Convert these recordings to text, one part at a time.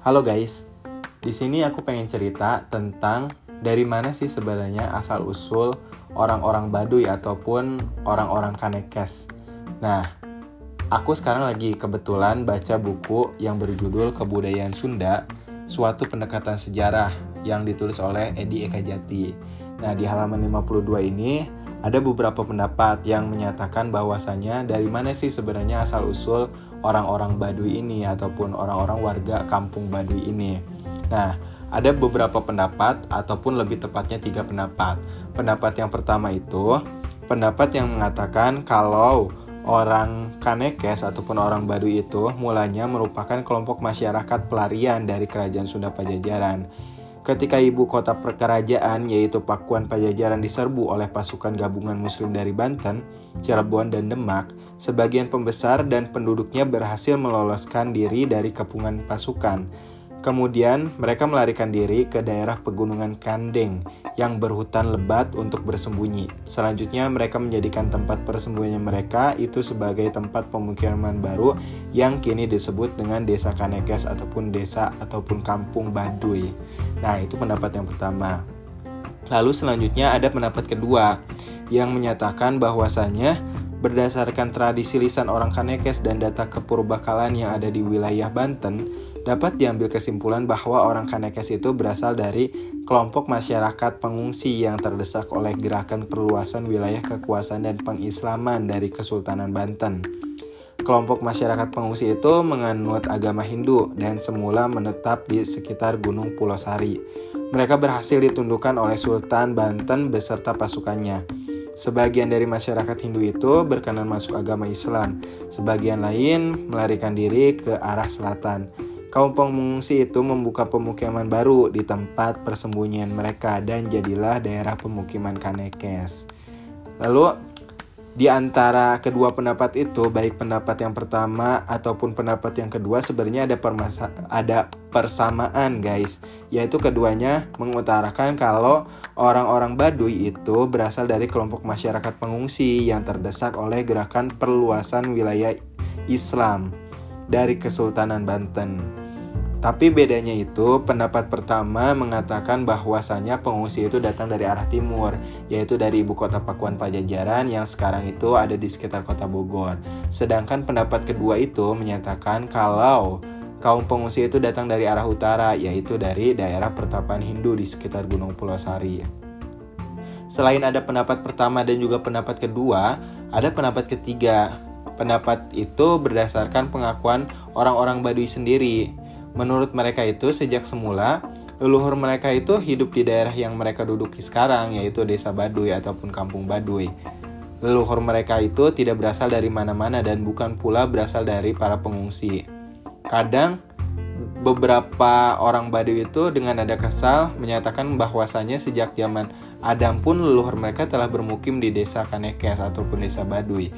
Halo guys, di sini aku pengen cerita tentang dari mana sih sebenarnya asal usul orang-orang Baduy ataupun orang-orang Kanekes. Nah, aku sekarang lagi kebetulan baca buku yang berjudul Kebudayaan Sunda, suatu pendekatan sejarah yang ditulis oleh Edi Eka Jati. Nah, di halaman 52 ini ada beberapa pendapat yang menyatakan bahwasanya dari mana sih sebenarnya asal usul orang-orang Baduy ini ataupun orang-orang warga kampung Baduy ini. Nah, ada beberapa pendapat ataupun lebih tepatnya tiga pendapat. Pendapat yang pertama itu pendapat yang mengatakan kalau orang Kanekes ataupun orang Baduy itu mulanya merupakan kelompok masyarakat pelarian dari kerajaan Sunda Pajajaran Ketika ibu kota kerajaan yaitu Pakuan Pajajaran diserbu oleh pasukan gabungan muslim dari Banten, Cirebon, dan Demak, sebagian pembesar dan penduduknya berhasil meloloskan diri dari kepungan pasukan Kemudian mereka melarikan diri ke daerah pegunungan Kandeng yang berhutan lebat untuk bersembunyi. Selanjutnya mereka menjadikan tempat persembunyian mereka itu sebagai tempat pemukiman baru yang kini disebut dengan desa Kanekes ataupun desa ataupun kampung Baduy. Nah itu pendapat yang pertama. Lalu selanjutnya ada pendapat kedua yang menyatakan bahwasannya berdasarkan tradisi lisan orang Kanekes dan data kepurbakalan yang ada di wilayah Banten, dapat diambil kesimpulan bahwa orang Kanekes itu berasal dari kelompok masyarakat pengungsi yang terdesak oleh gerakan perluasan wilayah kekuasaan dan pengislaman dari Kesultanan Banten. Kelompok masyarakat pengungsi itu menganut agama Hindu dan semula menetap di sekitar Gunung Pulau Sari. Mereka berhasil ditundukkan oleh Sultan Banten beserta pasukannya. Sebagian dari masyarakat Hindu itu berkenan masuk agama Islam, sebagian lain melarikan diri ke arah selatan kaum pengungsi itu membuka pemukiman baru di tempat persembunyian mereka dan jadilah daerah pemukiman Kanekes. Lalu di antara kedua pendapat itu, baik pendapat yang pertama ataupun pendapat yang kedua sebenarnya ada permasa ada persamaan, guys. Yaitu keduanya mengutarakan kalau orang-orang Baduy itu berasal dari kelompok masyarakat pengungsi yang terdesak oleh gerakan perluasan wilayah Islam dari Kesultanan Banten. Tapi bedanya itu, pendapat pertama mengatakan bahwasanya pengungsi itu datang dari arah timur, yaitu dari ibu kota Pakuan Pajajaran yang sekarang itu ada di sekitar kota Bogor. Sedangkan pendapat kedua itu menyatakan kalau kaum pengungsi itu datang dari arah utara, yaitu dari daerah pertapaan Hindu di sekitar Gunung Pulau Sari. Selain ada pendapat pertama dan juga pendapat kedua, ada pendapat ketiga. Pendapat itu berdasarkan pengakuan orang-orang Baduy sendiri, Menurut mereka itu sejak semula leluhur mereka itu hidup di daerah yang mereka duduki sekarang yaitu desa Baduy ataupun kampung Baduy. Leluhur mereka itu tidak berasal dari mana-mana dan bukan pula berasal dari para pengungsi. Kadang beberapa orang Baduy itu dengan ada kesal menyatakan bahwasanya sejak zaman Adam pun leluhur mereka telah bermukim di desa Kanekes ataupun desa Baduy.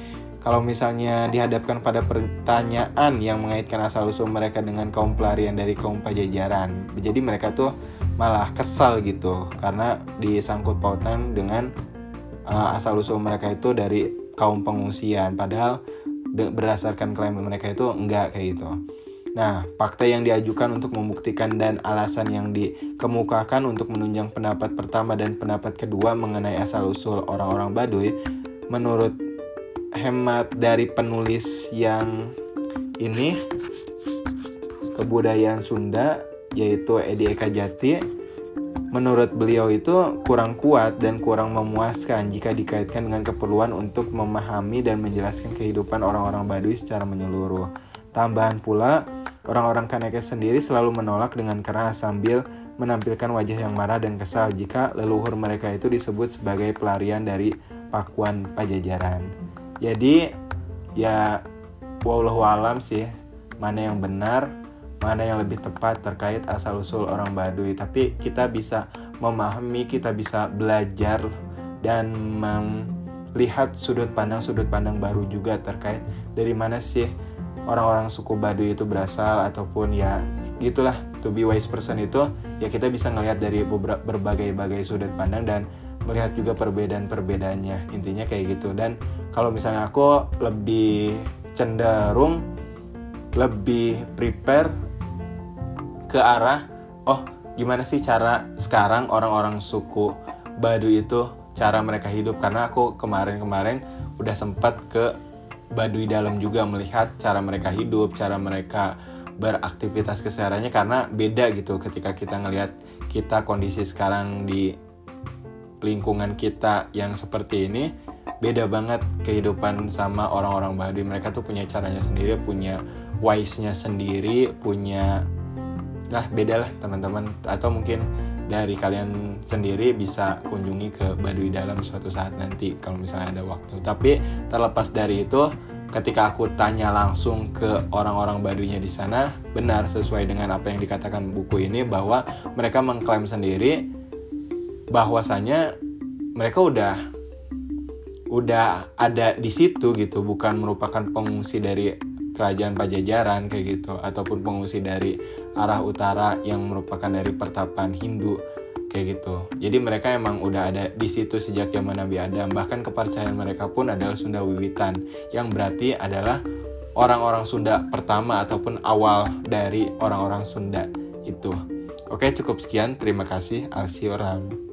Kalau misalnya dihadapkan pada pertanyaan yang mengaitkan asal usul mereka dengan kaum pelarian dari kaum pajajaran, jadi mereka tuh malah kesal gitu karena disangkut pautan dengan uh, asal usul mereka itu dari kaum pengungsian, padahal berdasarkan klaim mereka itu enggak kayak gitu. Nah, fakta yang diajukan untuk membuktikan dan alasan yang dikemukakan untuk menunjang pendapat pertama dan pendapat kedua mengenai asal-usul orang-orang Baduy, menurut hemat dari penulis yang ini kebudayaan Sunda yaitu Edi Eka Jati menurut beliau itu kurang kuat dan kurang memuaskan jika dikaitkan dengan keperluan untuk memahami dan menjelaskan kehidupan orang-orang Baduy secara menyeluruh. Tambahan pula, orang-orang Kanekes sendiri selalu menolak dengan keras sambil menampilkan wajah yang marah dan kesal jika leluhur mereka itu disebut sebagai pelarian dari Pakuan Pajajaran jadi ya wallahu alam sih mana yang benar mana yang lebih tepat terkait asal usul orang Baduy. Tapi kita bisa memahami kita bisa belajar dan melihat sudut pandang sudut pandang baru juga terkait dari mana sih orang-orang suku Baduy itu berasal ataupun ya gitulah. To be wise person itu ya kita bisa ngelihat dari berbagai-bagai sudut pandang dan melihat juga perbedaan-perbedaannya. Intinya kayak gitu. Dan kalau misalnya aku lebih cenderung lebih prepare ke arah oh gimana sih cara sekarang orang-orang suku Baduy itu cara mereka hidup? Karena aku kemarin-kemarin udah sempat ke Baduy dalam juga melihat cara mereka hidup, cara mereka beraktivitas kesehariannya. Karena beda gitu ketika kita ngelihat kita kondisi sekarang di lingkungan kita yang seperti ini beda banget kehidupan sama orang-orang Baduy mereka tuh punya caranya sendiri punya wise-nya sendiri punya nah beda lah teman-teman atau mungkin dari kalian sendiri bisa kunjungi ke Baduy Dalam suatu saat nanti kalau misalnya ada waktu. Tapi terlepas dari itu, ketika aku tanya langsung ke orang-orang Baduynya di sana, benar sesuai dengan apa yang dikatakan buku ini bahwa mereka mengklaim sendiri bahwasanya mereka udah udah ada di situ gitu, bukan merupakan pengungsi dari kerajaan Pajajaran kayak gitu ataupun pengungsi dari arah utara yang merupakan dari pertapan Hindu kayak gitu. Jadi mereka emang udah ada di situ sejak zaman Nabi Adam. Bahkan kepercayaan mereka pun adalah Sunda Wiwitan, yang berarti adalah orang-orang Sunda pertama ataupun awal dari orang-orang Sunda itu. Oke, cukup sekian. Terima kasih. Alsioram.